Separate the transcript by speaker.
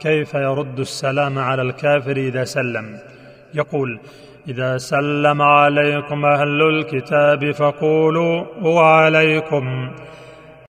Speaker 1: كيف يرد السلام على الكافر إذا سلم؟ يقول إذا سلم عليكم أهل الكتاب فقولوا وعليكم